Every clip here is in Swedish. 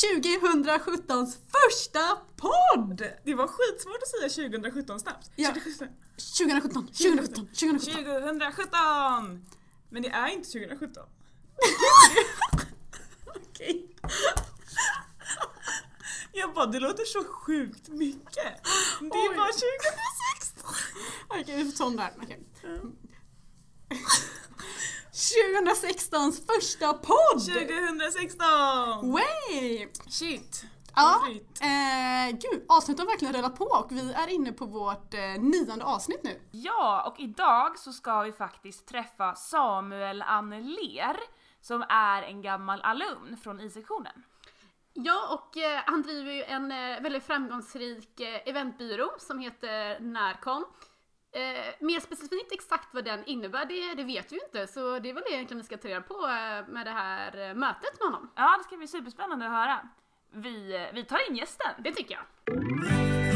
2017s första podd! Det var skitsvårt att säga 2017 snabbt. Ja. 2017. 2017, 2017, 2017. 2017! Men det är inte 2017. Okej. Jag bara, det låter så sjukt mycket. Det är Oj. bara 2016. Okej, vi får ta om där. Okej. 2016s första podd! 2016! Way! Shit. Ja, eh, gud, avsnittet har verkligen rullat på och vi är inne på vårt eh, nionde avsnitt nu. Ja, och idag så ska vi faktiskt träffa Samuel Anneler som är en gammal alumn från I-sektionen. Ja, och eh, han driver ju en eh, väldigt framgångsrik eh, eventbyrå som heter Närcon. Eh, mer specifikt exakt vad den innebär, det, det vet vi ju inte, så det är väl det egentligen vi ska ta reda på eh, med det här eh, mötet med honom. Ja, det ska bli superspännande att höra. Vi, eh, vi tar in gästen. Det tycker jag.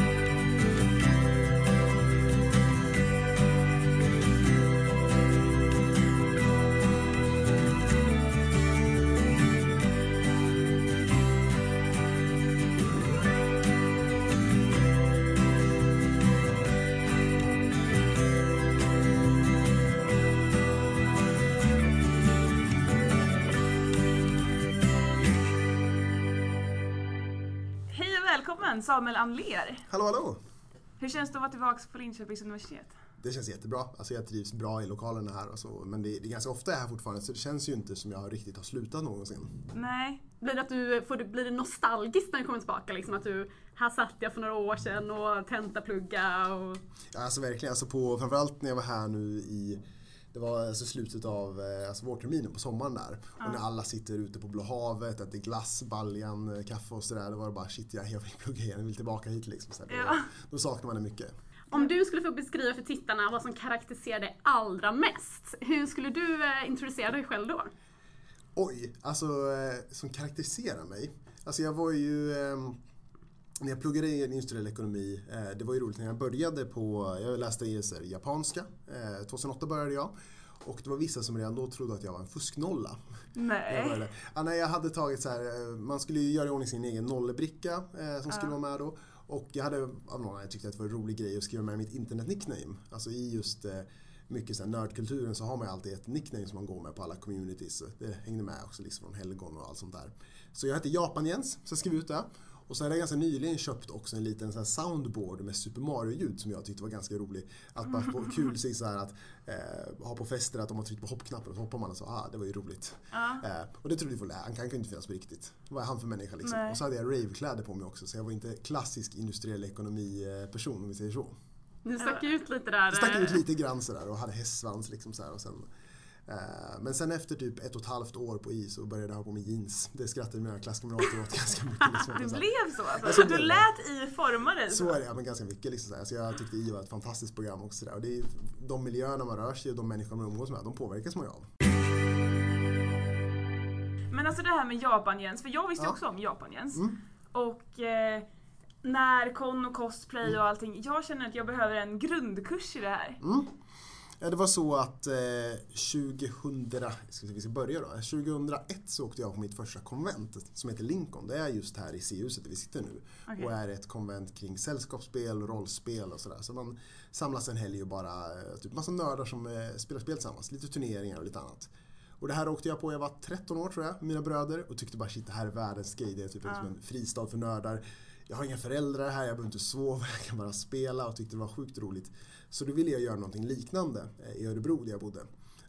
Välkommen Samuel Anneler. Hallå hallå! Hur känns det att vara tillbaka på Linköpings universitet? Det känns jättebra. Alltså jag trivs bra i lokalerna här och så. Men det, det är ganska ofta jag är här fortfarande så det känns ju inte som jag riktigt har slutat någonsin. Nej, Blir det, att du, får du, blir det nostalgiskt när du kommer tillbaka? Liksom att du, här satt jag för några år sedan och tentaplugga och... Ja, Alltså verkligen, alltså på, framförallt när jag var här nu i det var alltså slutet av eh, alltså vårterminen på sommaren där. Och när alla sitter ute på Blå havet, äter glass, baljan, eh, kaffe och sådär. Då var det bara shit, jag vill plugga igen, jag vill tillbaka hit liksom. Så här, då, Ja. då saknar man det mycket. Om du skulle få beskriva för tittarna vad som karaktäriserar dig allra mest, hur skulle du eh, introducera dig själv då? Oj, alltså som karaktäriserar mig. Alltså jag var ju, eh, när jag pluggade industriell ekonomi, eh, det var ju roligt när jag började på, jag läste japanska, eh, 2008 började jag. Och det var vissa som redan då trodde att jag var en fusknolla. Jag, nej. började, ja, jag hade tagit så här, eh, man skulle ju göra i ordning sin egen nollbricka eh, som skulle vara med då. Och jag hade av någon anledning tyckt att det var en rolig grej att skriva med mitt internet-nickname. Alltså i just eh, mycket så nördkulturen så har man ju alltid ett nickname som man går med på alla communities. Det hängde med också liksom från helgon och allt sånt där. Så jag hette Japan Jens, så jag skrev ut det. Och så hade jag ganska nyligen köpt också en liten så här soundboard med Super Mario-ljud som jag tyckte var ganska rolig. Att bara få kul sig så att eh, ha på fester att om man trycker på hoppknappen så hoppar man och så, ah det var ju roligt. Ja. Eh, och det trodde vi folk, han kan ju inte finnas på riktigt. Vad är han för människa liksom? Nej. Och så hade jag ravekläder på mig också så jag var inte klassisk industriell ekonomi-person om vi säger så. Du stack ut lite där. Jag stack ut eh, lite grann sådär och hade hästsvans liksom så och sen men sen efter typ ett och ett halvt år på I så började jag ha på mig jeans. Det skrattade mina klasskamrater åt ganska mycket. Liksom, Det blev så alltså? Alltså, du lät i forma dig Så är det, ja, men ganska mycket. Liksom, så här. Så jag tyckte I var ett fantastiskt program också. Där. Och det är, de miljöerna man rör sig i och de människor man umgås med, de påverkas man ju av. Men alltså det här med Japan-Jens, för jag visste Ja. också om Japan-Jens. Mm. Och eh, närkon och cosplay och allting. Jag känner att jag behöver en grundkurs i det här. Mm. Ja, det var så att eh, 2000, ska vi ska börja då. 2001 så åkte jag på mitt första konvent som heter Lincoln. Det är just här i C-huset där vi sitter nu. Okej. Och är ett konvent kring sällskapsspel, rollspel och sådär. Så man samlas en helg och bara, eh, typ massa nördar som eh, spelar spel tillsammans. Lite turneringar och lite annat. Och det här åkte jag på, jag var 13 år tror jag, med mina bröder och tyckte bara shit det här är världens grej. Det är typ Ja. som en fristad för nördar. Jag har inga föräldrar här, jag behöver inte sova, jag kan bara spela och tyckte det var sjukt roligt. Så då ville jag göra någonting liknande eh, i Örebro där jag bodde.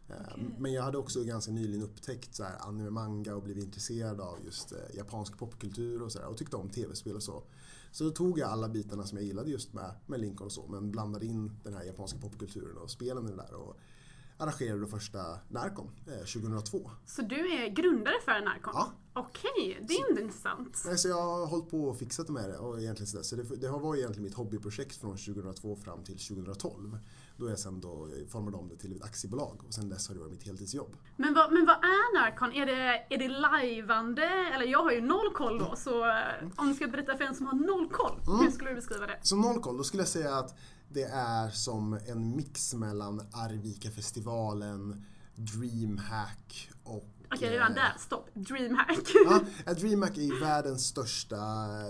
Eh, Okej. Men jag hade också ganska nyligen upptäckt så här, anime manga och blivit intresserad av just eh, japansk popkultur och sådär och tyckte om tv-spel och så. Så då tog jag alla bitarna som jag gillade just med, med Lincoln och så men blandade in den här japanska popkulturen och spelen i det där och arrangerade då första Närcon eh, 2002. Så du är grundare för Närcon? Ja. Okej, det är inte intressant. Nej, så jag har hållit på och fixat med det och egentligen sådär. Så det, det har varit egentligen mitt hobbyprojekt från 2002 fram till 2012. Då jag sen då formade om det till ett aktiebolag och sen dess har det varit mitt heltidsjobb. Men vad, men vad är Närcon? Är det, är det lajvande? Eller jag har ju noll koll då, så eh, om du ska berätta för en som har noll koll, Mm. hur skulle du beskriva det? Så noll koll, då skulle jag säga att det är som en mix mellan Arvika-festivalen, Dreamhack och Okej, redan eh, där. Stopp. Dreamhack. Ja, A DreamHack är världens största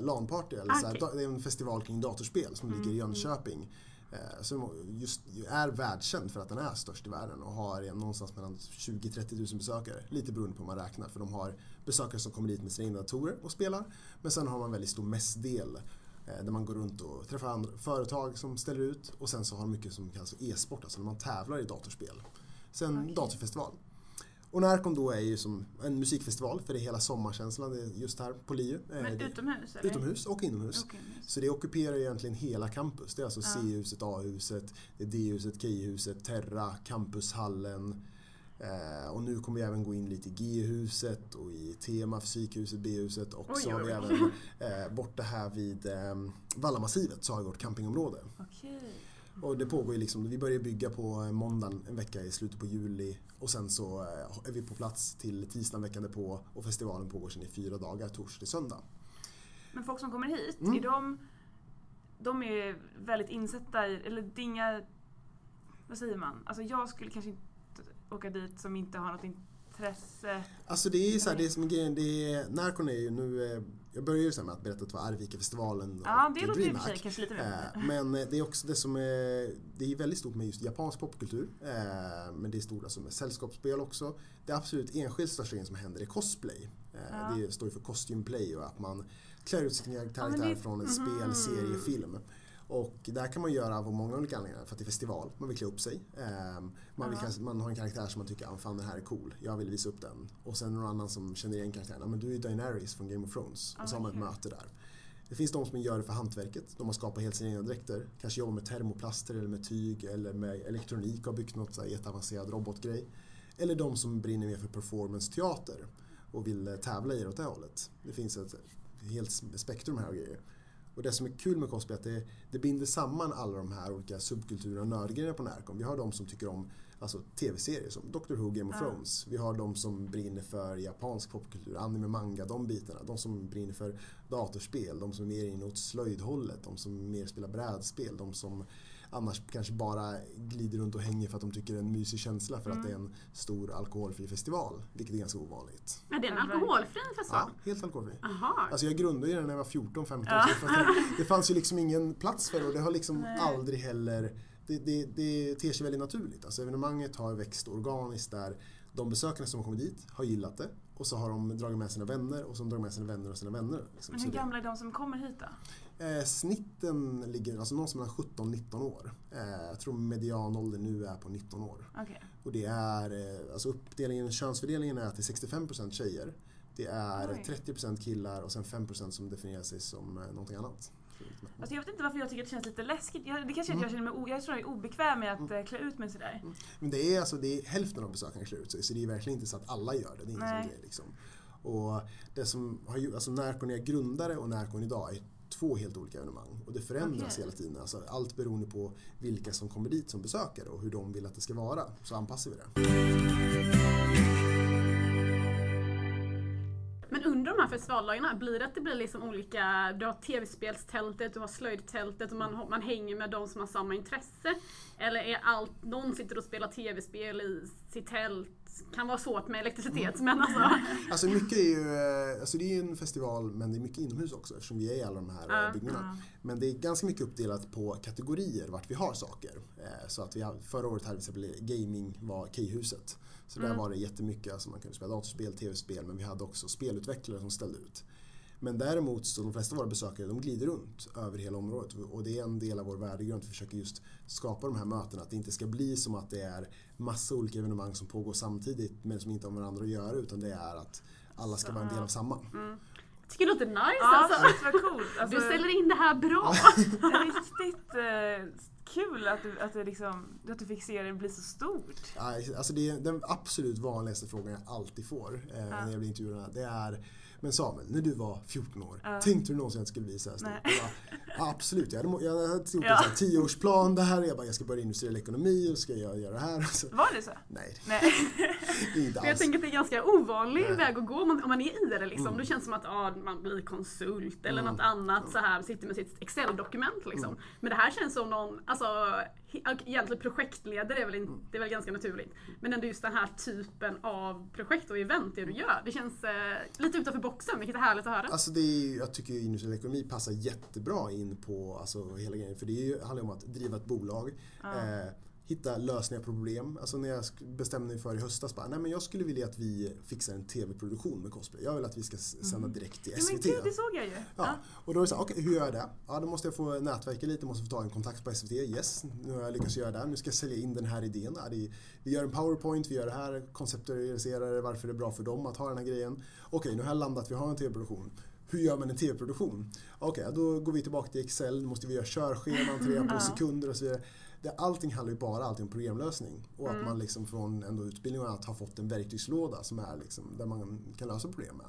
LAN-party. Här, Okej. da- det är en festival kring datorspel som ligger i Jönköping. Eh, Som just är världskänd för att den är störst i världen och har någonstans mellan 20-30 000 besökare. Lite beroende på hur man räknar för de har besökare som kommer dit med sina egna datorer och spelar. Men sen har man väldigt stor mässdel eh, där man går runt och träffar andra företag som ställer ut och sen så har de mycket som kallas för e-sport, alltså när man tävlar i datorspel. Sen datorfestival. Och Närcon då är ju som en musikfestival för det är hela sommarkänslan det är just här på LiU. Eh, Men utomhus eller? Utomhus och inomhus. Just. Så det ockuperar egentligen hela campus. Det är alltså Ja. C-huset, A-huset, D-huset, KI-huset, Terra, Campushallen. Eh, och nu kommer vi även gå in lite i G-huset och i Tema, Fysikhuset, B-huset och Oj, så har vi oj. även eh, borta här vid eh, Vallamassivet så har vi vårt campingområde. Okej. Och det pågår ju liksom, vi börjar bygga på eh, måndagen en vecka i slutet på juli och sen så eh, är vi på plats till tisdagen veckan därpå och festivalen pågår sen i fyra dagar, torsdag till söndag. Men folk som kommer hit, Mm. är de, de är väldigt insatta i, eller det är inga, vad säger man? Alltså jag skulle kanske inte åka dit som inte har något intresse. Alltså det är så här, det är som grejen, det är, Närcon är ju nu, eh, jag började ju med att berätta att det var Arvika-festivalen Ja, och det låter i och för sig kanske lite Eh, roligt. Men eh, det är också det som är, det är väldigt stort med just japansk popkultur. eh, Men det är stort alltså med sällskapsspel också. Det absolut enskilt största grejen som händer är cosplay. Eh, Ja. Det står ju för costume play och att man klär ut sin karaktär Ja, det- från en spel, serie, film. Och där kan man göra av många olika anledningar. För att det är festival, man vill klä upp sig. Ehm, Man, vill, kanske- man har en karaktär som man tycker, ah, fan den här är cool, jag vill visa upp den. Och sen någon annan som känner igen karaktären, ah, men du är Daenerys från Game of Thrones. Ah, Och så har man ett möte där. Det finns de som gör det för hantverket, de har skapat helt sina egna dräkter. Kanske jobbar med termoplaster eller med tyg eller med elektronik och har byggt något så här jätteavancerad robotgrej. Eller de som brinner mer för performance-teater och vill eh, tävla i det åt det hållet. Det finns ett helt spektrum här av grejer. Och det som är kul med cosplay är att det, det binder samman alla de här olika subkulturerna och nördgrejerna på Närcon. Vi har de som tycker om alltså, tv-serier som Doctor Who, Game of Ja. Thrones. Vi har de som brinner för japansk popkultur, anime, manga, de bitarna. De som brinner för datorspel, de som är mer inåt slöjdhållet, de som mer spelar brädspel, de som annars kanske bara glider runt och hänger för att de tycker det är en mysig känsla för att det är en stor alkoholfri festival, vilket är ganska ovanligt. Är det en Ja, alkoholfri festival? Ja, helt alkoholfri. Jaha. Alltså jag grundade den när jag var 14-15 år. så för att det, fanns ju liksom ingen plats för det och det har liksom aldrig heller det, det, det ter sig väldigt naturligt. Alltså evenemanget har växt organiskt där de besökare som har kommit dit har gillat det och så har de dragit med sina vänner och så har de dragit med sina vänner och sina vänner. Liksom. Men hur gamla är de som kommer hit då? Eh, snitten ligger alltså någonstans mellan 17-19 år. Eh, jag tror medianåldern nu är på 19 år. Okej. Och det är, eh, alltså uppdelningen, könsfördelningen är att det är 65% tjejer. Det är Oj. 30% killar och sen 5% som definierar sig som eh, någonting annat. Alltså jag vet inte varför jag tycker att det känns lite läskigt. Jag, det kanske är att jag känner mig jag tror jag är obekväm med att eh, klä ut mig sådär. Men det är alltså, det är hälften av besökarna klär ut sig så det är verkligen inte så att alla gör det. Det är ingen Nej. sån grej liksom. Och det som har alltså Närcon är grundare och Närcon idag är två helt olika evenemang. Och det förändras Okej. hela tiden. Alltså allt beroende på vilka som kommer dit som besökare och hur de vill att det ska vara. Så anpassar vi det. Men under de här festivaldagarna, blir det att det blir liksom olika, du har tv-spelstältet, du har slöjdtältet och man, man hänger med de som har samma intresse? Eller är allt, någon sitter och spelar tv-spel i sitt tält, kan vara svårt med elektricitet men alltså. Alltså mycket är ju, eh, alltså det är ju en festival men det är mycket inomhus också eftersom vi är i alla de här uh, byggnaderna. Men det är ganska mycket uppdelat på kategorier vart vi har saker. Eh, Så att vi har, förra året hade vi till exempel gaming var Keyhuset. Så där var det jättemycket, alltså man kunde spela datorspel, tv-spel men vi hade också spelutvecklare som ställde ut. Men däremot så de flesta av våra besökare de glider runt över hela området och det är en del av vår värdegrund att vi försöker just skapa de här mötena. Att det inte ska bli som att det är massa olika evenemang som pågår samtidigt men som inte har med varandra att göra utan det är att alla ska vara en del av samma. Jag tycker det låter nice Ja, alltså. vad coolt. Alltså, Du säljer in det här bra. riktigt eh, kul att du, att, du liksom, att du fick se det bli så stort. Alltså det är den absolut vanligaste frågan jag alltid får eh, när jag blir intervjuad. Det är Men Samuel, när du var 14 år, Ja. tänkte du någonsin att det skulle bli så här stort? Bara, absolut, jag hade, jag hade gjort en Ja. här tioårsplan där. Jag bara, jag ska börja industriell ekonomi och ska jag göra det här. Så, Var det så? nej, Nej. Inte För jag alls. tänker att det är en ganska ovanlig Nej. väg att gå om man, om man är i det liksom. Mm. Då känns det som att ah, man blir konsult eller Mm. något annat så här, sitter med sitt Excel-dokument liksom. Mm. Men det här känns som någon, alltså egentligen projektledare är väl, in, det är väl ganska naturligt. Men ändå just den här typen av projekt och event det du gör. Det känns eh, lite utanför boxen, vilket är härligt att höra. Alltså det är, jag tycker industriell ekonomi passar jättebra in på alltså, hela grejen. För det är ju, handlar ju om att driva ett bolag. Ja. Eh, hitta lösningar på problem. Alltså när jag bestämde mig för i höstas bara, nej men jag skulle vilja att vi fixar en TV-produktion med cosplay. Jag vill att vi ska sända direkt till Ja, men SVT. gud, det såg jag ju. Ja, och då är det så här, okej hur gör jag det? Ja, då måste jag få nätverka lite, måste få ta en kontakt på SVT. Yes, nu har jag lyckats göra det. Nu ska jag sälja in den här idén. Ja, är, vi gör en powerpoint, vi gör det här, konceptualiserar det, varför det är bra för dem att ha den här grejen. Okej, nu har jag landat, vi har en TV-produktion. Hur gör man en TV-produktion? Okej, då går vi tillbaka till Excel, nu måste vi göra körscheman, ta reda på Ja. sekunder och så vidare. Det, allting handlar ju bara alltid om programlösning. Och Mm. att man liksom från ändå utbildning och annat har fått en verktygslåda som är liksom, där man kan lösa problem med.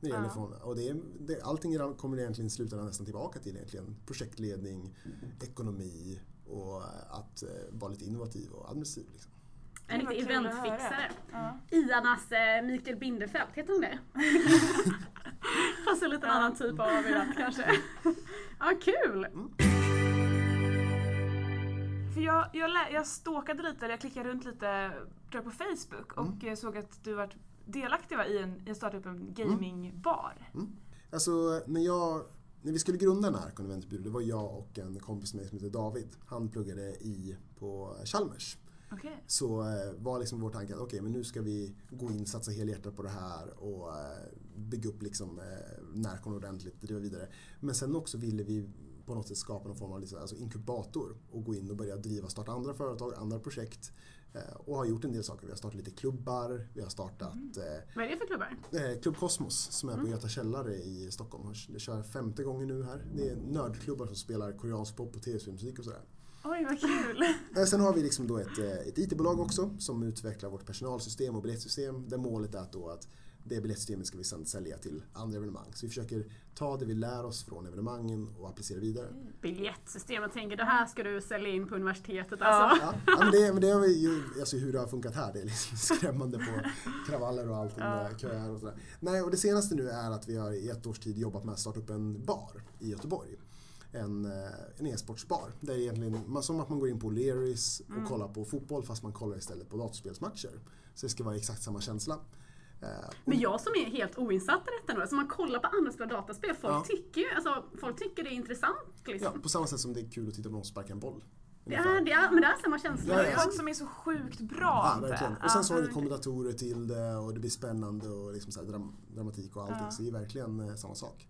När det gäller Ja. från, och det är, det, allting kommer egentligen slutändan nästan tillbaka till egentligen projektledning, ekonomi och att eh, vara lite innovativ och administrativ. Liksom. En riktig eventfixare. Ja. Iarnas eh, Mikael Bindefeld, heter han det? Fast en liten Ja. annan typ av event kanske. ja, kul! För jag, jag, jag stalkade lite, eller jag klickade runt lite jag, på Facebook och eh, såg att du varit delaktig va, i en, i att starta upp en gamingbar. Alltså när jag när vi skulle grunda Narcon Eventbyrå, det var jag och en kompis med mig som heter David. Han pluggade i på Chalmers. Okej. Så eh, var liksom vår tanke att okej, men nu ska vi gå in, satsa helhjärtat på det här och eh, bygga upp liksom Närcon ordentligt, driva vidare. Men sen också ville vi på något sätt skapa någon form av liksom, alltså inkubator och gå in och börja driva, starta andra företag, andra projekt. Eh, och har gjort en del saker. Vi har startat lite klubbar, vi har startat eh, Vad är det för klubbar? Eh, Klubb Kosmos som är på Göta källare i Stockholm. Det kör femte gången nu här. Det är nördklubbar som spelar koreansk pop och tv-spelsmusik och sådär. Oj vad kul! Eh, Sen har vi liksom då ett, ett IT-bolag också som utvecklar vårt personalsystem och biljettsystem. Där målet är att, då att det biljettsystemet ska vi sedan sälja till andra evenemang. Så vi försöker ta det vi lär oss från evenemangen och applicera vidare. Biljettsystem, jag tänker det här ska du sälja in på universitetet Ja. alltså. Ja, ja, men det, men det vi ju, alltså hur det har funkat här, det är liksom skrämmande på kravaller och allt Ja. köer och sådär. Nej, och det senaste nu är att vi har i ett års tid jobbat med att starta upp en bar i Göteborg. En, eh, en e-sportsbar. Där det egentligen, man, som att man går in på Learys och Mm. kollar på fotboll fast man kollar istället på datorspelsmatcher. Så det ska vara exakt samma känsla. Eh, Men jag som är helt oinsatt i detta nu, alltså man kollar på andra spel och dataspel, folk Ja. tycker ju, alltså folk tycker det är intressant ja, liksom. på samma sätt som det är kul att titta på någon sparka en boll. Det är, det är, men det är samma känsla. Ja, Det ja. är folk som är så sjukt bra Ja, verkligen. Och sen så har Ja, vi kombinatorer till det och det blir spännande och liksom så här dram dramatik och allting. Ja. Så det är verkligen eh, samma sak.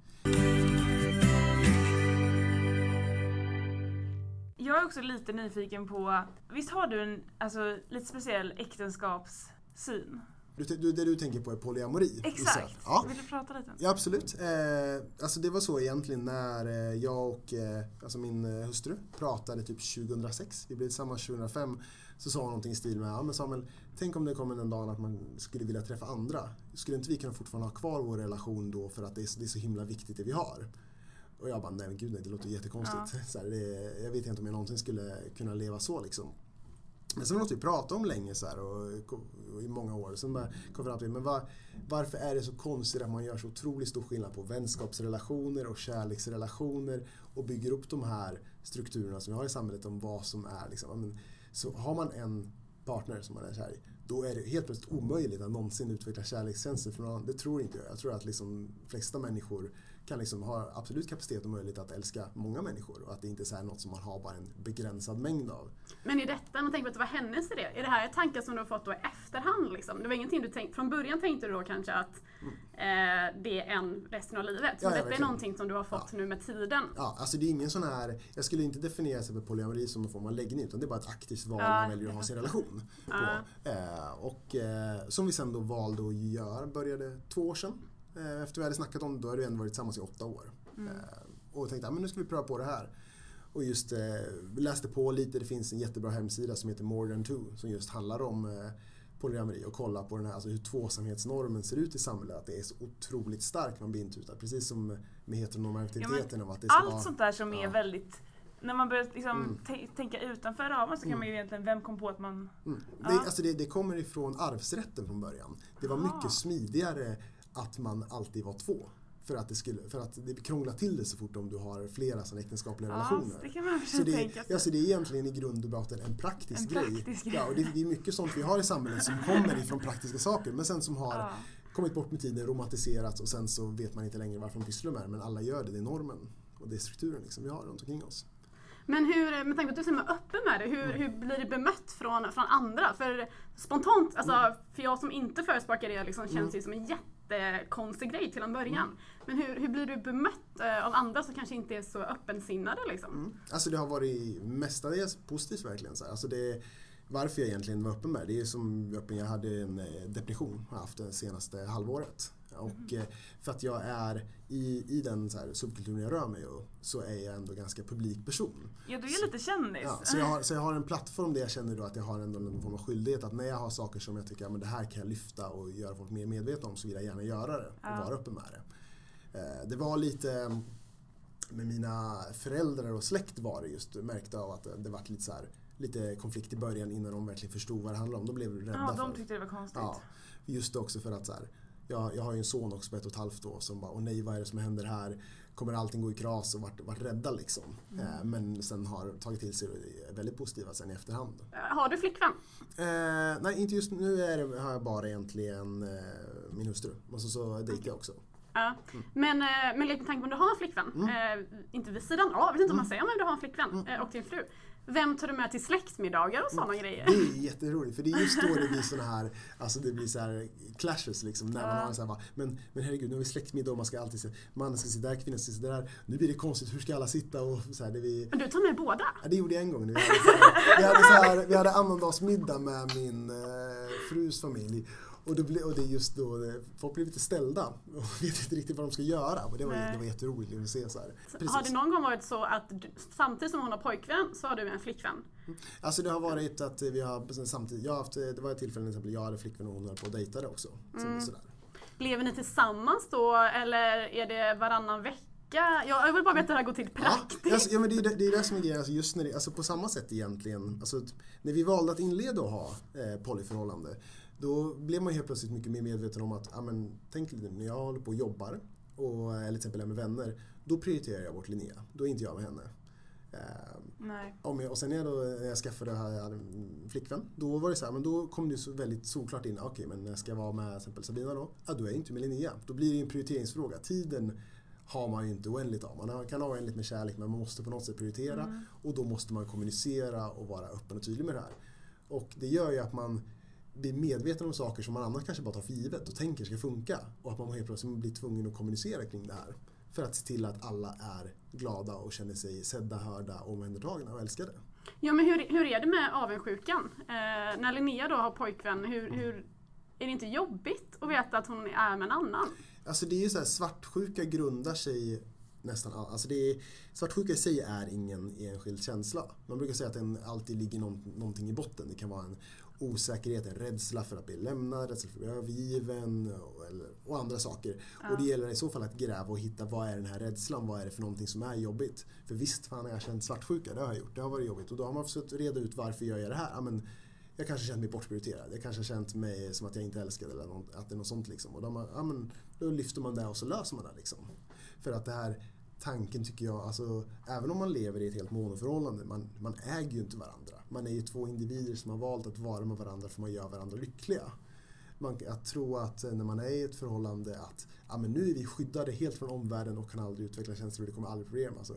Jag är också lite nyfiken på, visst har du en alltså, lite speciell äktenskapssyn? Du, du, det du tänker på är polyamori? Exakt! Ja. Vill du prata lite? Ja, absolut. Eh, alltså det var så egentligen när eh, jag och eh, alltså min eh, hustru pratade typ 2006. Vi blev tillsammans 2005. Så sa hon någonting i stil med ja, men Samuel, tänk om det kommer den dagen att man skulle vilja träffa andra. Skulle inte vi kunna fortfarande ha kvar vår relation då för att det är, så- det är så himla viktigt det vi har? Och jag bara, nej men gud nej, det låter jättekonstigt. Så här, det, jag vet inte om jag någonsin skulle kunna leva så liksom. Men sen låter vi typ prata om länge så här, och, och i många år. Sen bara kom fram till, men var, varför är det så konstigt att man gör så otroligt stor skillnad på vänskapsrelationer och kärleksrelationer och bygger upp de här strukturerna som vi har i samhället om vad som är liksom, men, så har man en partner som man är kär i, då är det helt plötsligt omöjligt att någonsin utveckla kärlekskänslor för någon annan. Det tror inte jag. Jag tror att liksom, flesta människor kan liksom ha absolut kapacitet och möjlighet att älska många människor och att det inte är så här något som man har bara en begränsad mängd av. Men i detta, man tänker på att det var hennes idé. Är det här tankar som du har fått då i efterhand? Liksom? Det var ingenting du tänkte, från början tänkte du då kanske att eh, det är en resten av livet. Så Mm. Ja, ja, detta är någonting som du har fått nu med tiden. Ja, alltså det är ingen sån här, jag skulle inte definiera sig med polyamori som någon form av läggning utan det är bara ett aktivt val Ja, man väljer att ha sin relation på. Ja. Eh, och eh, som vi sen då valde att göra, började två år sedan. Eh, efter vi hade snackat om det, då hade vi ändå varit tillsammans i åtta år. Eh, och tänkte, ja, men nu ska vi pröva på det här. Och just eh, läste på lite, det finns en jättebra hemsida som heter More than two som just handlar om polyamori och kolla på den här, alltså hur tvåsamhetsnormen ser ut i samhället. Att det är så otroligt starkt man blir intutad. Precis som med heteronormativiteten. att det ska Allt vara, sånt där som är Ja. väldigt när man börjar liksom Mm. tä- tänka utanför ramen så kan Mm. man ju egentligen, vem kom på att man... Mm. Det, Ja. alltså det, det kommer ifrån arvsrätten från början. Det var Aha. mycket smidigare att man alltid var två. För att det, skulle, för att det krånglar till det så fort om du har flera sådana äktenskapliga Ja, relationer. det kan man Så det, tänka sig. alltså det är egentligen i grund och botten en praktisk En grej. praktisk. Ja, och det, det är mycket sånt vi har i samhället som kommer ifrån praktiska saker men sen som har Ja. kommit bort med tiden, romantiserats och sen så vet man inte längre varför de pysslar med det men alla gör det, det är normen. Och det är strukturen liksom vi har runt omkring oss. Men hur, med tanke på att du är så himla öppen med det, hur, hur blir det bemött från, från andra? För spontant, alltså, för jag som inte förespråkar det liksom, känns det ju som en jättekonstig grej till en början. Men hur, hur blir du bemött eh, av andra som kanske inte är så öppensinnade liksom? Mm. Alltså det har varit mestadels positivt verkligen. Så här. Alltså det, varför jag egentligen var öppen med det är som öppen, jag hade en eh, depression har haft det senaste halvåret. Och eh, för att jag är i, i den så här, subkulturen jag rör mig i så är jag ändå ganska publik person. Ja, du är lite kändis. Ja, så, jag har, så jag har en plattform där jag känner då att jag har ändå någon form av skyldighet att när jag har saker som jag tycker att det här kan jag lyfta och göra folk mer medvetna om så vill jag gärna göra det och Ja. vara öppen med det. Eh, Det var lite med mina föräldrar och släkt var det just märkte av att det var lite så här lite konflikt i början innan de verkligen förstod vad det handlade om. De blev rädda Ja, de tyckte det var konstigt. Ja, just också för att så här, jag, jag har ju en son också på ett och ett halvt år som bara, åh nej vad är det som händer här? Kommer allting gå i kras och vart, vart rädda liksom. Mm. Eh, men sen har tagit till sig det väldigt positiva sen i efterhand. Eh, Har du flickvän? Eh, nej inte just nu är har jag bara egentligen eh, min hustru. Och så, så dejtar jag också. Ja. Men, eh, men lek med tanke på om du har en flickvän, Mm. eh, inte vid sidan av, jag vet inte om man säger men du har en flickvän eh, och din fru. Vem tar du med till släktmiddagar och sådana grejer? Det är jätteroligt för det är just då det blir såna här, alltså det blir så här clashes liksom. När man Ja. har så här, bara, men, men herregud nu har vi släktmiddag och man ska alltid se, mannen ska sitta där, kvinnan ska sitta där. Nu blir det konstigt, hur ska alla sitta och så här, det vi, Men du tar med båda? Ja, det gjorde jag en gång. Vi hade, så här, vi hade, så här, vi hade annandagsmiddag med min eh, frus familj. Och det, ble, och det är just då det, folk blir lite ställda och vet inte riktigt vad de ska göra. Och det var, Nej. det var jätteroligt att se så. Har det någon gång varit så att du, samtidigt som hon har pojkvän så har du en flickvän? Alltså det har varit att vi har samtidigt, jag har haft, det var ett tillfälle till exempel jag hade flickvän och hon höll på och dejtade också. Så, Mm. sådär. Lever ni tillsammans då eller är det varannan vecka? Ja, Jag vill bara veta hur det här går till Ja, praktiskt. alltså, ja men det är det, det, är det som är grejen, alltså just när det, alltså på samma sätt egentligen, alltså, när vi valde att inleda att ha eh, polyförhållande, då blev man helt plötsligt mycket mer medveten om att, ja men tänk lite när jag håller på och jobbar, och, eller till exempel är med vänner, då prioriterar jag bort Linnea, då är inte jag med henne. Eh, Nej. om jag, och sen när jag, då, när jag skaffade jag hade en flickvän, då var det så här, men då kom det så väldigt solklart in, okej men när jag ska vara med till exempel Sabina då, ja då är jag inte med Linnea. Då blir det en prioriteringsfråga. Tiden har man ju inte oändligt av. Man kan ha oändligt med kärlek men man måste på något sätt prioritera Mm. och då måste man kommunicera och vara öppen och tydlig med det här. Och det gör ju att man blir medveten om saker som man annars kanske bara tar för givet och tänker ska funka och att man helt plötsligt blir tvungen att kommunicera kring det här. För att se till att alla är glada och känner sig sedda, hörda, omhändertagna och älskade. Ja men hur, hur är det med avundsjukan? Eh, när Linnea då har pojkvän, hur, hur, är det inte jobbigt att veta att hon är med en annan? Alltså det är ju så här, svartsjuka grundar sig nästan all, alltså det är, Svartsjuka i sig är ingen enskild känsla. Man brukar säga att den alltid ligger någon, någonting i botten. Det kan vara en osäkerhet, en rädsla för att bli lämnad, rädsla för att bli övergiven och, eller, och andra saker. Och det gäller i så fall att gräva och hitta vad är den här rädslan, vad är det för någonting som är jobbigt. För visst fan har jag känt svartsjuka, det har jag gjort, det har varit jobbigt. Och då har man försökt reda ut varför gör jag det här. Ja, men, jag kanske känt mig bortprioriterad. Jag kanske känt mig som att jag inte älskade eller något, att det är något sånt. Liksom. Och då, har man, ja, men, då lyfter man det och så löser man det. Liksom. För att det här tanken tycker jag, alltså, även om man lever i ett helt monoförhållande, man, man äger ju inte varandra. Man är ju två individer som har valt att vara med varandra för man gör varandra lyckliga. Man, att tro att eh, när man är i ett förhållande att ja, men nu är vi skyddade helt från omvärlden och kan aldrig utveckla känslor, det kommer aldrig problem. Alltså,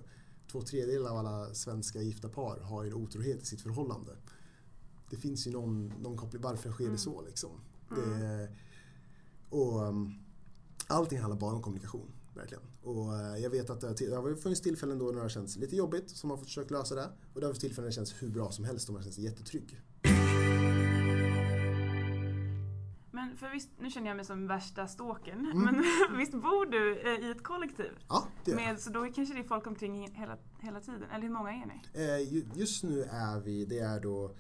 två tredjedelar av alla svenska gifta par har ju otrohet i sitt förhållande. Det finns ju någon, någon koppling, varför sker det så liksom? Det, och um, allting handlar bara om kommunikation, verkligen. Och eh, jag vet att det har, till, det har funnits tillfällen då när det har känts lite jobbigt, som man har fått försöka lösa det. Och det har funnits tillfällen när det känns hur bra som helst och man känns jättetrygg. Men för visst, nu känner jag mig som värsta stalkern, Mm. men visst bor du eh, i ett kollektiv? Ja, det gör jag. Med, så då kanske det är folk omkring hela, hela tiden? Eller hur många är ni? Eh, ju- Just nu är vi, det är då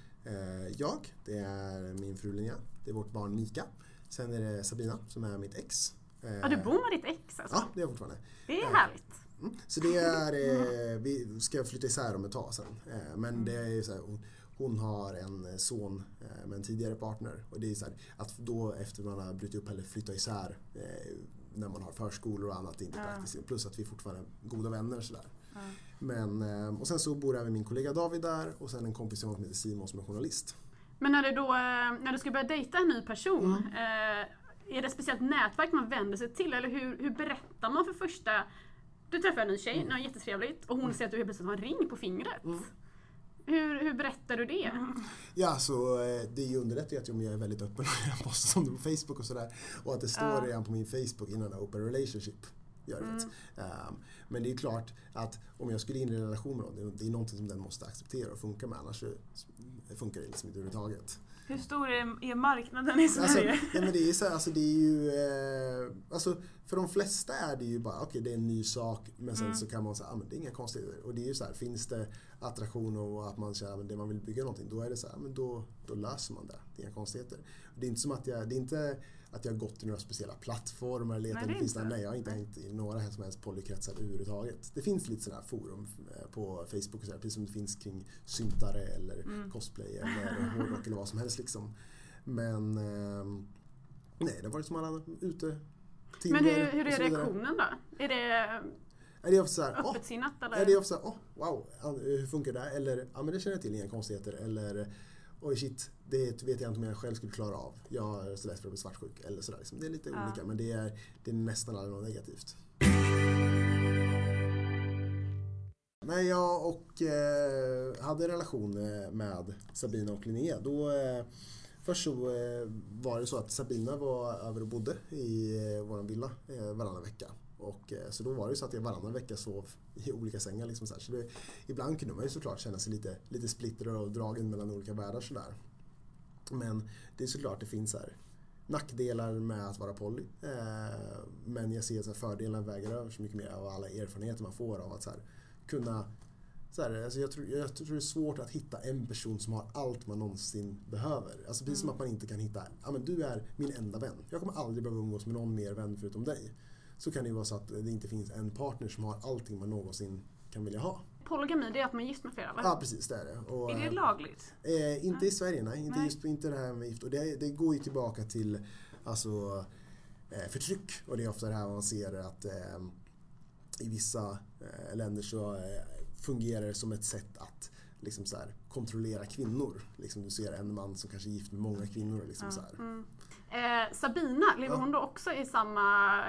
jag, det är min fru Linnea, det är vårt barn Mika. Sen är det Sabina som är mitt ex. Eh, Ja du bor med ditt ex alltså? Ja, det är jag fortfarande. Det är Ja. härligt. Mm. Så det är, eh, vi ska flytta isär om ett tag sen. Eh, men det är ju så här, hon, hon har en son eh, med en tidigare partner. Och det är så här, att då efter man har brutit upp eller flytta isär eh, när man har förskolor och annat, det är inte Ja. praktiskt. Plus att vi fortfarande är goda vänner sådär. Ja. Men, eh, och sen så bor även min kollega David där och sen en kompis som heter Simon som är journalist. Men när, det då, eh, när du ska börja dejta en ny person, Mm. Är det ett speciellt nätverk man vänder sig till? Eller hur, hur berättar man för första... Du träffar en ny tjej, Mm. var jättetrevligt, och hon säger att du helt plötsligt har en ring på fingret. Mm. Hur, hur berättar du det? Ja, så eh, det underlättar ju att jag är väldigt öppen och jag postar om det på Facebook och sådär. Och att det står Ja. redan på min Facebook innan open relationship. Gör det. Um, men det är klart att om jag skulle in i en relation med någon, det är- någonting som den måste acceptera och funka med. Annars funkar det liksom inte överhuvudtaget. Hur stor är, är marknaden i Alltså, Sverige? ja, men det är så här, alltså det är ju, eh, alltså för de flesta är det ju bara, okej det är en ny sak men sen Mm. så kan man säga, ah, men det är inga konstigheter. Och det är ju så här, finns det attraktion och att man känner att det man vill bygga någonting, då är det så här, men då, då löser man det. Det är inga konstigheter. Det är inte som att jag, det är inte att jag har gått till några speciella plattformar eller Nej, letat, det finns inte. där, nej jag har inte Nej. hängt i några som helst polykretsar överhuvudtaget. Det finns lite sådana här forum eh, på Facebook och så här, precis som det finns kring syntare eller Mm. cosplay eller hårdrock eller vad som helst liksom. Men ehm, nej, det har varit som alla andra ute. Tinder Men hur, hur är reaktionen då? Är det Är det ofta såhär, eller? är det ofta såhär, åh, wow, hur funkar det? Eller, ja men det känner jag till, inga konstigheter. Eller, oj shit, det vet jag inte om jag själv skulle klara av. Jag har så lätt för att bli svartsjuk. Eller sådär liksom. Det är lite Ja. olika, men det är, det är nästan aldrig något negativt. När jag och eh, hade en relation eh, med Sabina och Linnea då eh, Först så eh, var det så att Sabina var över och bodde i eh, vår villa varannan vecka. Och, eh, så då var det så att jag varannan vecka sov i olika sängar. Liksom så. Så det, ibland kunde man ju såklart känna sig lite, lite splittrad och dragen mellan olika världar sådär. Men det är såklart det finns så här nackdelar med att vara poly. Eh, men jag ser att fördelarna väger över så mycket mer av alla erfarenheter man får av att så här, kunna så här, alltså jag, tror, jag tror det är svårt att hitta en person som har allt man någonsin behöver. Alltså precis som att man inte kan hitta, ja men du är min enda vän. Jag kommer aldrig behöva umgås med någon mer vän förutom dig. Så kan det ju vara så att det inte finns en partner som har allting man någonsin kan vilja ha. Polygami, det är att man är gift med flera va? Ja precis, det är det. Och, Är det eh, lagligt? Eh, inte i Sverige, nej. Inte Nej. just inte det här med gift. Och det, det går ju tillbaka till alltså, eh, förtryck. Och det är ofta det här man ser att eh, i vissa eh, länder så eh, fungerar det som ett sätt att liksom så här, kontrollera kvinnor. Liksom du ser en man som kanske är gift med många kvinnor. Liksom Ja. så här. Mm. Eh, Sabina, lever Ja. hon då också i samma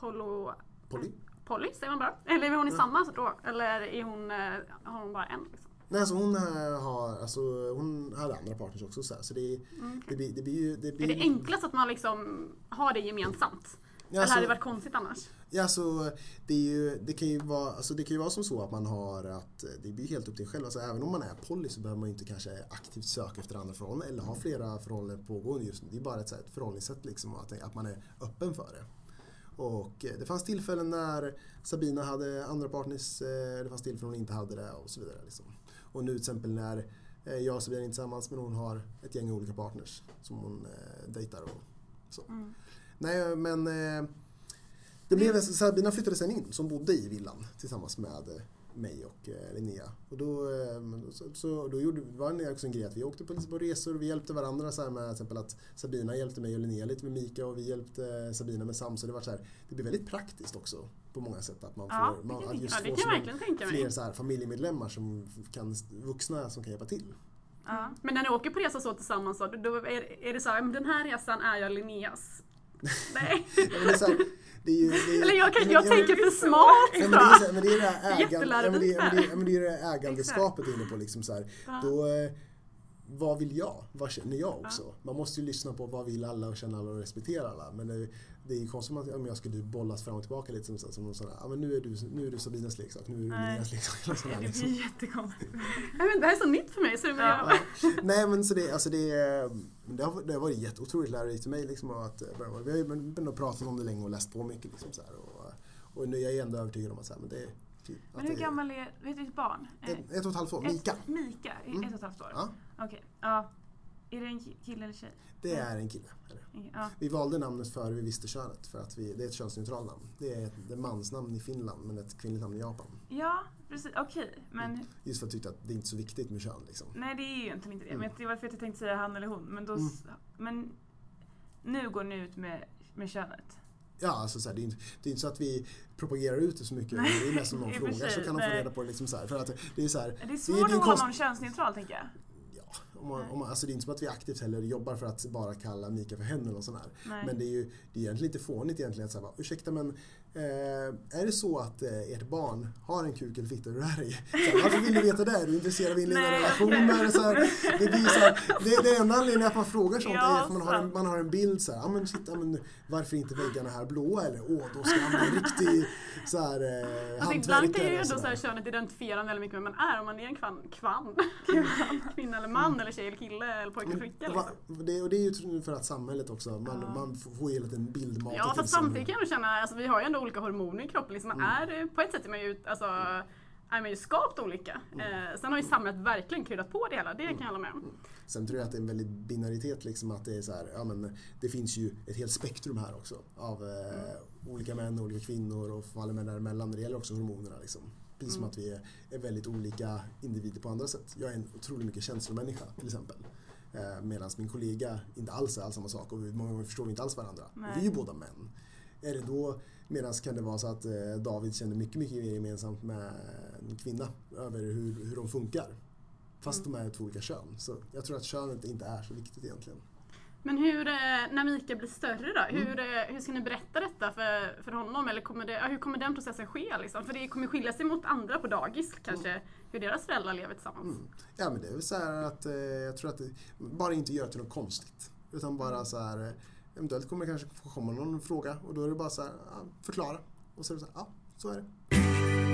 polo... Poly? Poly, säger man bara? Eller lever hon i samma då? Eller är hon, eh, har hon bara en? Liksom? Nej, alltså hon, eh, har, alltså, hon hade andra partners också. Så, här. så det, Mm, det, blir, det blir ju... Det blir, Är det enklast att man liksom har det gemensamt? Ja, Eller alltså- hade det varit konstigt annars? Ja, alltså, det, är ju, det, kan ju vara, alltså, det kan ju vara som så att man har att eh, det blir helt upp till en själv. Alltså, även om man är poly så behöver man ju inte kanske aktivt söka efter andra förhållanden eller ha flera förhållanden pågående just nu. Det är bara ett, så här, ett förhållningssätt liksom, att, att man är öppen för det. Och eh, det fanns tillfällen när Sabina hade andra partners, eh, det fanns tillfällen hon inte hade det och så vidare. Liksom. Och nu till exempel när eh, jag och Sabina är inte tillsammans men hon har ett gäng olika partners som hon dejtar och så. Mm. Nej, men det blev, Sabina flyttade sen in, som bodde i villan tillsammans med mig och eh, Linnea. Och då, eh, då- så, så, då gjorde, var det också en grej att vi åkte på, på resor och vi hjälpte varandra så här med till exempel att Sabina hjälpte mig och Linnea lite med Mika och vi hjälpte Sabina med Sam. Så det var så här, det blev väldigt praktiskt också på många sätt att man får, Ja, det man, att just Ja, det få kan som jag en- verkligen tänka mig. fler så här, familjemedlemmar som kan, vuxna som kan hjälpa till. Ja. Men när ni åker på resa så tillsammans, så, då är, är det så här, den här resan är jag Linneas. Nej. Ja, det är ju, det är, Eller jag, kan, men- jag ja, tänker för smart. men det är, men det är det här ägand, ja, men det, är ägandeskapet inne på. Liksom så här. Då, eh, vad vill jag? Vad känner jag också? Man måste ju lyssna på vad vill alla och känna alla och respektera alla. Men det, är ju konstigt om jag- om jag skulle bollas fram och tillbaka lite som, som någon sån här, ja, men nu är du, nu är du Sabinas leksak, nu är du. Linneas leksak. här, Det liksom. blir jättekonstigt. Nej, men det här är så nytt för mig så det blir Ja. Ja. Nej men så det, alltså det, det, har, det har varit jätte, otroligt lärorikt för mig. Liksom, att, eh, vi har ju ändå pratat om det länge och läst på mycket. Liksom, så här, och, och nu är jag ändå övertygad om att, så här, men det, Men att hur gammal är, vet du ditt barn? Ett, ett och ett halvt år, Mika. Ett, Mika, är Mm. ett och ett halvt år? Ja. Okej, ja. Är det en ki- kille eller tjej? Det är en kille. Är Ja. Vi valde namnet före vi visste könet för att vi, det är ett könsneutralt namn. Det är ett är mansnamn i Finland men ett kvinnligt namn i Japan. ja, precis. Okej, men Just för att tyckte att det är inte så viktigt med kön. Liksom. nej det är ju egentligen inte det. Mm. Men det var för att jag tänkte säga han eller hon. Men, då, s- men nu går ni ut med, med könet. Ja, alltså så här, det, är inte, det är inte så att vi propagerar ut det så mycket. Nej, Det är mest om någon frågar så kan de få reda på det. Liksom så här, för att det är så här, Det är det svårt är att hålla någon könsneutral tänker jag. ja, om man, om man, alltså det är inte som att vi aktivt heller jobbar för att bara kalla Mika för sån här. Nej. Men det är ju det är egentligen lite fånigt egentligen att säga ursäkta men eh, är det så att eh, ert barn har en kuk eller fitta, hur är här, varför vill du veta det? Är du intresserad av inledande Nej, relationer? Så här, det, blir så här, det, det enda anledningen att man frågar sånt Ja, är att man har, en, man har en bild så här, ah, men shit, ah, men varför inte väggarna här blåa? Eller åh, då ska han bli en riktig så här, eh, Alltså ibland kan ju ändå så här, sådär. könet identifiera väldigt mycket med vem man är. Om man är en kvann, kvann. kvinna eller man eller tjej eller kille eller pojke eller flicka. va- Liksom. det, och det är ju för att samhället också, man, Ja. man får ju hela tiden bildmatat Ja fast samtidigt kan jag känna, alltså, vi har ju ändå olika hormoner i kroppen. Liksom, man Mm. är, på ett sätt är man ju, alltså, är man ju skapt olika. Eh, sen har ju samhället verkligen kryddat på det hela, det kan jag hålla med om. Sen tror jag att det är en väldigt binaritet liksom att det är så här, ja men det finns ju ett helt spektrum här också av eh, olika män, olika kvinnor och faller män däremellan. Det gäller också hormonerna liksom. Precis som Mm. att vi är, är väldigt olika individer på andra sätt. Jag är en otroligt mycket känslomänniska till exempel. Eh, Medan min kollega inte alls är alls samma sak och vi, många gånger förstår vi inte alls varandra. Nej. Vi är ju båda män. Är det då, medan kan det vara så att eh, David känner mycket, mycket mer gemensamt med en kvinna över hur, hur de funkar. Fast de är två olika kön. Så jag tror att könet inte är så viktigt egentligen. Men hur, eh, när Mika blir större då, Mm. hur, eh, hur ska ni berätta detta för, för honom? Eller kommer det, hur kommer den processen ske? Liksom? För det kommer skilja sig mot andra på dagis kanske, hur deras föräldrar lever tillsammans. Mm. Ja men det är väl så här att eh, jag tror att det, bara inte göra till något konstigt. Utan bara så här, eventuellt kommer det kanske komma någon fråga och då är det bara så här, förklara. Och så är det så här, ja så är det.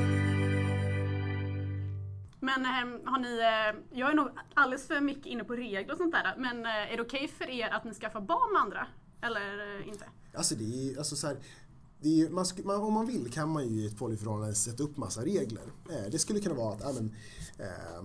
Men ehm, har ni, eh, jag är nog alldeles för mycket inne på regler och sånt där, men eh, är det okej för er att ni skaffar barn med andra? Eller eh, inte? Alltså det är alltså så här, det är ju, man, man, om man vill kan man ju i ett polyförhållande sätta upp massa regler. Det skulle kunna vara att, ja, men, eh,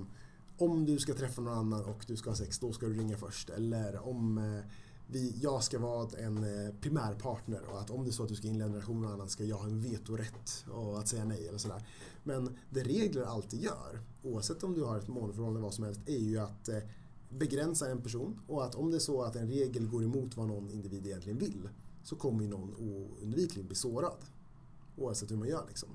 om du ska träffa någon annan och du ska ha sex, då ska du ringa först. Eller om eh, vi, jag ska vara en eh, primärpartner och att om det är så att du ska inleda en relation med någon annan ska jag ha en vetorätt och att säga nej eller sådär. Men det regler alltid gör, oavsett om du har ett monoförhållande eller vad som helst, är ju att eh, begränsa en person och att om det är så att en regel går emot vad någon individ egentligen vill så kommer ju någon oundvikligen bli sårad. Oavsett hur man gör liksom.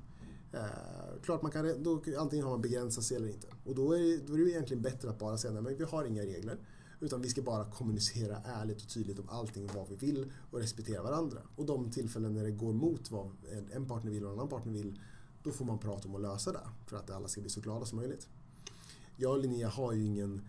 Eh, klart man kan, då, antingen har man begränsat sig eller inte. Och då är, det, då är det egentligen bättre att bara säga nej men vi har inga regler. Utan vi ska bara kommunicera ärligt och tydligt om allting vad vi vill och respektera varandra. Och de tillfällen när det går mot vad en, partner vill och en annan partner vill, då får man prata om att lösa det. För att alla ska bli så glada som möjligt. Jag och Linnea har ju ingen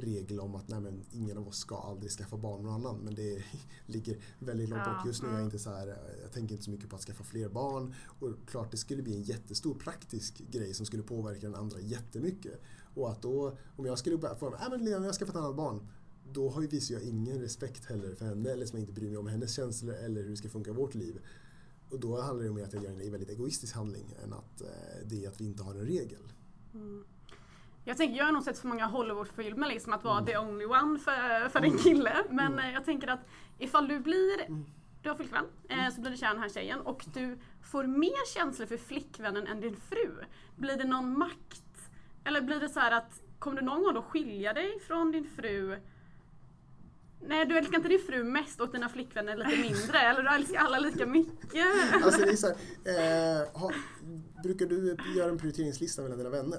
regel om att nej, men ingen av oss ska aldrig skaffa barn med någon annan. Men det ligger väldigt långt bort just nu. Jag, är mm. inte så här, jag tänker inte så mycket på att skaffa fler barn. Och klart det skulle bli en jättestor praktisk grej som skulle påverka den andra jättemycket. Och att då, om jag skulle börja få, nej men Lena, jag har skaffat ett annat barn. Då har ju visar jag ingen respekt heller för henne eller som jag inte bryr mig om hennes känslor eller hur det ska funka i vårt liv. Och då handlar det om att jag gör en väldigt egoistisk handling än att eh, det är att vi inte har en regel. Jag tänker, jag har nog sett för många Hollywoodfilmer liksom att Mm. vara the only one för, för en kille. Men eh, jag tänker att ifall du blir, Mm. du har flickvän, eh, så blir du kär i den här tjejen och du får mer känslor för flickvännen än din fru. Blir det någon makt? Eller blir det så här att, kommer du någon gång då skilja dig från din fru? Nej, du älskar inte din fru mest och dina flickvänner lite mindre. Eller du älskar alla lika mycket. Alltså det är så här, eh, ha, brukar du göra en prioriteringslista mellan dina vänner?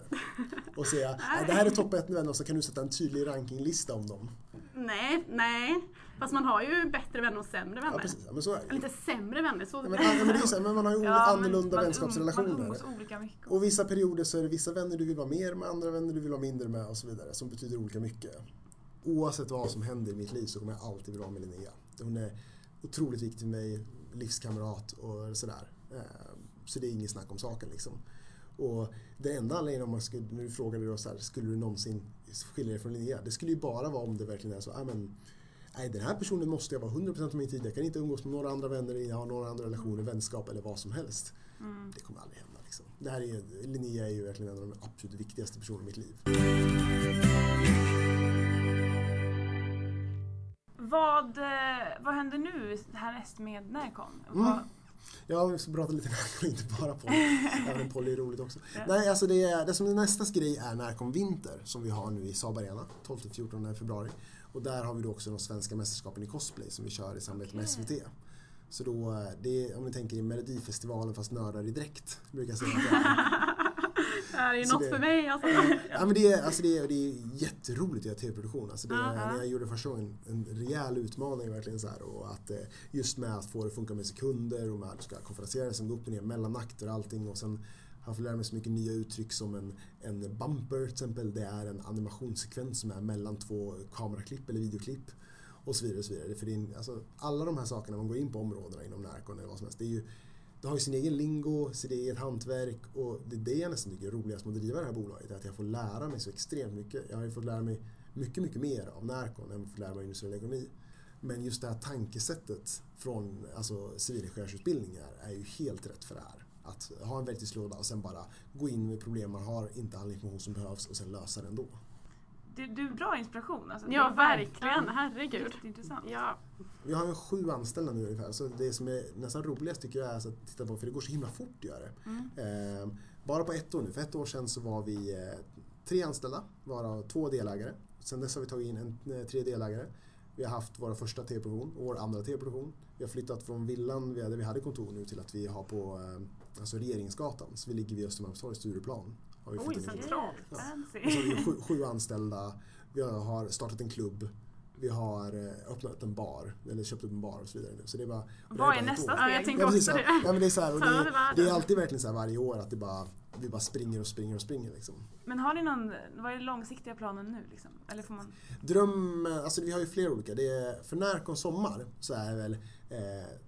Och säga "Nej, det här är topp ett vänner och så kan du sätta en tydlig rankinglista om dem. Nej, nej. Fast man har ju bättre vänner och sämre Ja vänner. precis, ja, men så är det Eller inte sämre vänner, så Ja, men, ja, men det är så här, men man har ju Ja, annorlunda man vänskapsrelationer. Man olika mycket. Och vissa perioder så är det vissa vänner du vill vara mer med, andra vänner du vill vara mindre med och så vidare. Som betyder olika mycket. Oavsett vad som händer i mitt liv så kommer jag alltid vilja vara med Linnea. Hon är otroligt viktig för mig, livskamrat och sådär. Eh, Så det är inget snack om saken liksom. Och det enda anledningen om man skulle, nu du frågade då så här, skulle du någonsin skilja dig från Linnea? Det skulle ju bara vara om det verkligen är så, ah, men, nej den här personen måste jag vara 100% av min tid, jag kan inte umgås med några andra vänner, jag har några andra relationer, vänskap eller vad som helst. Mm. Det kommer aldrig hända. Liksom. Det här är, Linnea är ju verkligen en av de absolut viktigaste personerna i mitt liv. Vad, eh, vad händer nu härnäst med Närcon? Mm. Ja, vi ska prata lite Närcon, inte bara Polly. Även om Polly är roligt också. Ja. Nej, alltså det, är, det som är nästa grej är Närcon Vinter som vi har nu i Saab Arena 12-14 februari. Och där har vi då också de svenska mästerskapen i cosplay som vi kör i samarbete med Okej. SVT. Så då, eh, det är, om ni tänker i Melodifestivalen fast nördar i dräkt, brukar jag säga. att det är. Det här är ju något det- för mig alltså. Ja, men det, är, alltså det, är, det är jätteroligt att göra tv-produktion. Alltså det, Ja, ja. När jag gjorde första gången, en rejäl utmaning verkligen så här, och att, eh, Just med att få det att funka med sekunder och med att du ska konferensera, sen gå upp och ner mellan akter och allting. Och sen han får lära mig så mycket nya uttryck som en, en bumper till exempel. Det är en animationssekvens som är mellan två kameraklipp eller videoklipp. Och så vidare. Och så vidare. För det är, alltså, alla de här sakerna, man går in på områdena inom Närcon eller vad som helst. Det, är ju, det har ju sin egen lingo, sitt eget hantverk och det är det jag nästan tycker är roligast med att driva det här bolaget. Att jag får lära mig så extremt mycket. Jag har ju fått lära mig mycket, mycket mer av Närcon än jag fått lära mig av industriell ekonomi. Men just det här tankesättet från alltså, civilingenjörsutbildningar är ju helt rätt för det här. Att ha en verktygslåda och sen bara gå in med problem man har, inte all information som behövs och sen lösa det ändå. du, du är bra inspiration. Alltså, Ja, verkligen. Herregud. Jätteintressant. Ja. Vi har ju sju anställda nu ungefär, så det som är nästan roligast tycker jag är att titta på, för det går så himla fort att göra det. Mm. Eh, bara på ett år nu, för ett år sedan så var vi eh, tre anställda, varav två delägare. Sen dess har vi tagit in en eh, tre delägare. Vi har haft vår första tv-produktion och vår andra tv-produktion. Vi har flyttat från villan vi hade- där vi hade kontor nu till att vi har på eh, alltså Regeringsgatan. Så vi ligger vid Östermalmstorg, Stureplan. Har vi Oj, centralt. Ja. Fancy. Och så har vi sju, sju anställda. Vi har startat en klubb. Vi har eh, öppnat en bar, eller köpt upp en bar och så vidare nu. Så det är bara, det Vad är nästa år. Ja, jag steg? tänker Ja, också det. Ja, men det, är så här, det det, det är det. alltid verkligen så här varje år att det bara, vi bara springer och springer och springer. Liksom. Men har ni någon, vad är den långsiktiga planen nu? Liksom? Eller får man... Dröm, alltså vi har ju flera olika. Det är, för Närcon Sommar så är väl eh,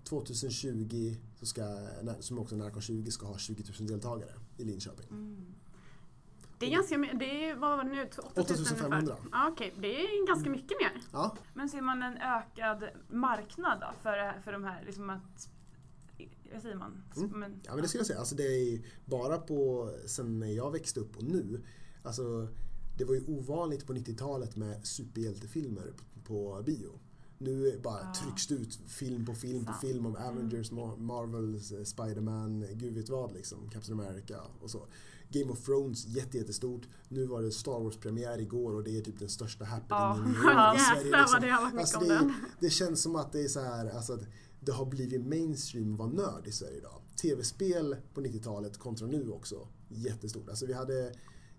2020, så ska, som också Närcon 20 ska ha 20 000 deltagare i Linköping. Mm. Det är ganska mycket, det är, vad var det nu, 8000 8500. ungefär? Ja, okej, det är ganska mycket mer. Ja, Men ser man en ökad marknad då för, för de här, liksom att... Vad säger man? Mm. Men, Ja men det skulle jag säga. Alltså det är ju bara på sen när jag växte upp och nu. Alltså det var ju ovanligt på 90-talet med superhjältefilmer på, på bio. Nu bara Ja. trycks det ut film på film på film om Avengers, Mar- Marvels, eh, Spider-Man, gud vet vad liksom. Captain America och så. Game of Thrones jätte, jättestort. Nu var det Star Wars-premiär igår och det är typ den största happeningen Ja. i Sverige. Liksom. vad det har varit mycket Alltså om det, den. det känns som att det är så här, alltså att det har blivit mainstream att vara nörd i Sverige idag. TV-spel på 90-talet kontra nu också, jättestort. Alltså vi hade,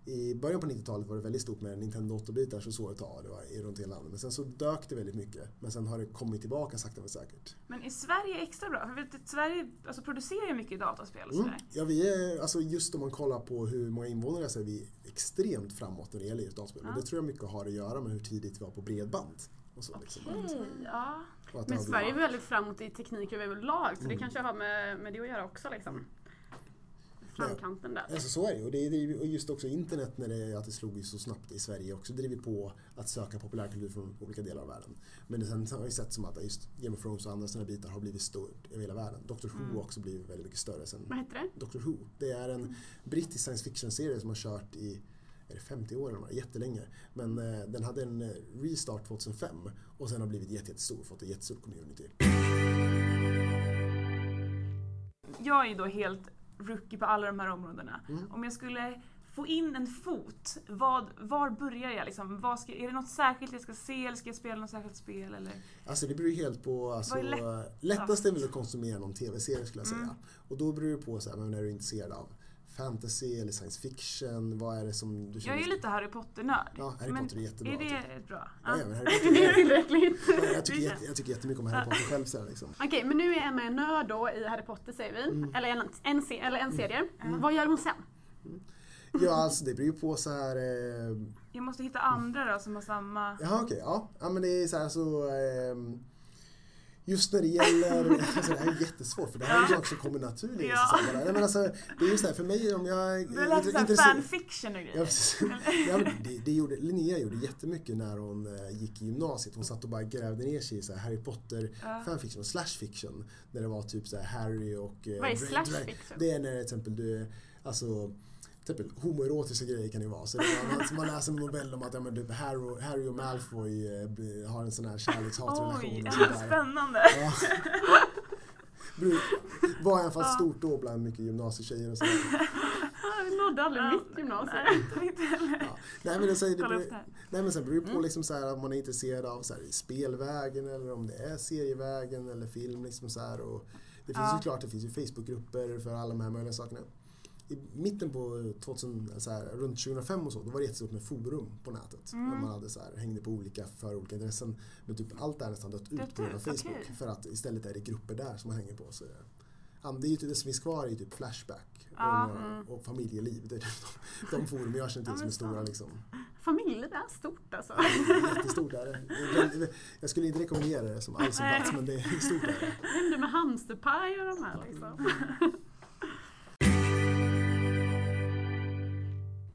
i början på 90-talet var det väldigt stort med Nintendo 8-bitar så så ett tag, det var i runt hela landet. Men sen så dök det väldigt mycket. Men sen har det kommit tillbaka sakta men säkert. men är Sverige extra bra? För vet Sverige alltså, producerar ju mycket dataspel och Mm. Ja, vi är, alltså just om man kollar på hur många invånare så är vi extremt framåt när det gäller just dataspel. Ja. Och det tror jag mycket har att göra med hur tidigt vi var på bredband. Och så, liksom. Okej, ja. Det Men Sverige är väldigt framåt i teknik överlag så det Mm. kanske har med, med det att göra också liksom. Framkanten där. Alltså så är det. Och, det är, och just också internet, när det, att det slog ju så snabbt i Sverige också driver på att söka populärkultur från olika delar av världen. Men sen har jag sett som att just Game of Thrones och andra sådana bitar har blivit stort över hela världen. Doctor Who Mm. har också blivit väldigt mycket större sen Vad heter det? Doctor Who. Det är en brittisk science fiction-serie som har kört i är det 50 år eller vad? jättelänge. Men eh, den hade en eh, restart 2005 och sen har blivit jätte- jättestor, fått ett jättestort community. Jag är ju då helt rookie på alla de här områdena. Mm. Om jag skulle få in en fot, vad, var börjar jag? Liksom? Vad ska, är det något särskilt jag ska se eller ska jag spela något särskilt spel? Eller? Alltså det beror ju helt på... Alltså, Vad är lättast? är väl att konsumera någon tv-serie skulle jag säga. Mm. Och då beror det på så här, men är du intresserad av fantasy eller science fiction? Vad är det som du Jag känner? är ju lite Harry Potter-nörd. Ja, Harry Men Potter är jättebra. Är det typ. bra? Ja, Ja. men Harry Det Potter, är tillräckligt. Ja, jag, tycker Det jätte, jag tycker jättemycket om Harry Potter själv. Så här, liksom. Okej, men nu är Emma en nörd då i Harry Potter säger vi. Mm. Eller, en, en, eller en serie. Mm. Vad gör hon sen? Ja, alltså det beror ju på så här... Eh, Jag måste hitta andra då som har samma... Jaha okej, ja. ja. men det är så här så... ehm, Just när det gäller, alltså det här är jättesvårt för det här är ju saker som kommer naturligt. Ja. Nej, men alltså, det är ju så här, för mig om jag... Läst såhär intresserad- fanfiction och Ja, grejer. precis. ja, det, det gjorde, Linnea gjorde jättemycket när hon eh, gick i gymnasiet. Hon satt och bara grävde ner sig i så här Harry Potter Ja. fanfiction och slash fiction. När det var typ så här Harry och... eh, Vad är slash fiction? Det är när till exempel du, alltså Typ homoerotiska grejer kan det ju vara. Så det var, man, man läser en novell om att ja, men typ Harry, Harry och Malfoy eh, har en sån här kärleks-hatrelation. Oj, spännande. Ja. Var i alla fall stort då bland mycket gymnasietjejer och sådär. Jag nådde aldrig mitt gymnasium. Nej, inte heller. Ja. Nej men, det, säger, det beror, nej men sen beror det på liksom så här, om man är intresserad av så här, spelvägen eller om det är serievägen eller film. Liksom så här, och det finns Ja. ju klart, det finns ju Facebookgrupper för alla de här möjliga sakerna. I mitten på 2000, så här, runt 2005 och så, då var det jättestort med forum på nätet. Mm. Där man hade så här, hängde på olika för olika intressen. Men typ allt det här är nästan dött ut Dött på grund av Facebook. okej. För att istället är det grupper där som man hänger på. Så, ja, det, är ju typ, det som finns kvar är ju typ Flashback Ja, och, mm. och familjeliv. Det är typ de, de forum jag känner till Ja, som är stora. Liksom. Familjeliv är stort alltså. Jättestort är det. Jag- skulle inte rekommendera det som alls Nej. plats men det är stort är det. Hängde med hamsterpaj och de här liksom.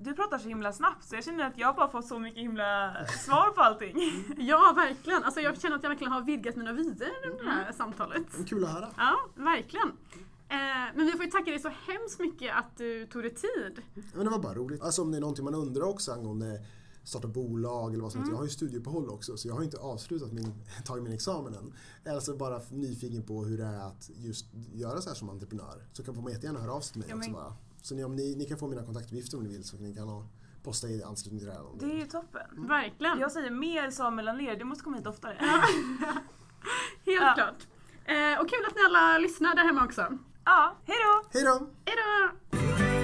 Du pratar så himla snabbt så jag känner att jag bara fått så mycket himla svar på allting. Ja, verkligen. Alltså, jag känner att jag verkligen har vidgat mina vyer i det här samtalet. Men Kul att höra. Ja, verkligen. Eh, men vi får ju tacka dig så hemskt mycket att du tog dig tid. Men det var bara roligt. Alltså om det är någonting man undrar också angående starta bolag eller vad som helst. Jag har ju studieuppehåll också så jag har inte avslutat min, tagit min examen än. Jag är alltså bara nyfiken på hur det är att just göra så här som entreprenör. Så kan man jättegärna höra av sig till mig Ja, också bara. Så ni, om ni, ni kan få mina kontaktuppgifter om ni vill så ni kan ha, posta i anslutning till det här. om Det är ju toppen. Verkligen. Jag säger mer Samuel Anér, du måste komma hit oftare. Helt Ja. klart. Eh, och kul att ni alla lyssnar där hemma också. Ja, hejdå! Hej då! Hejdå!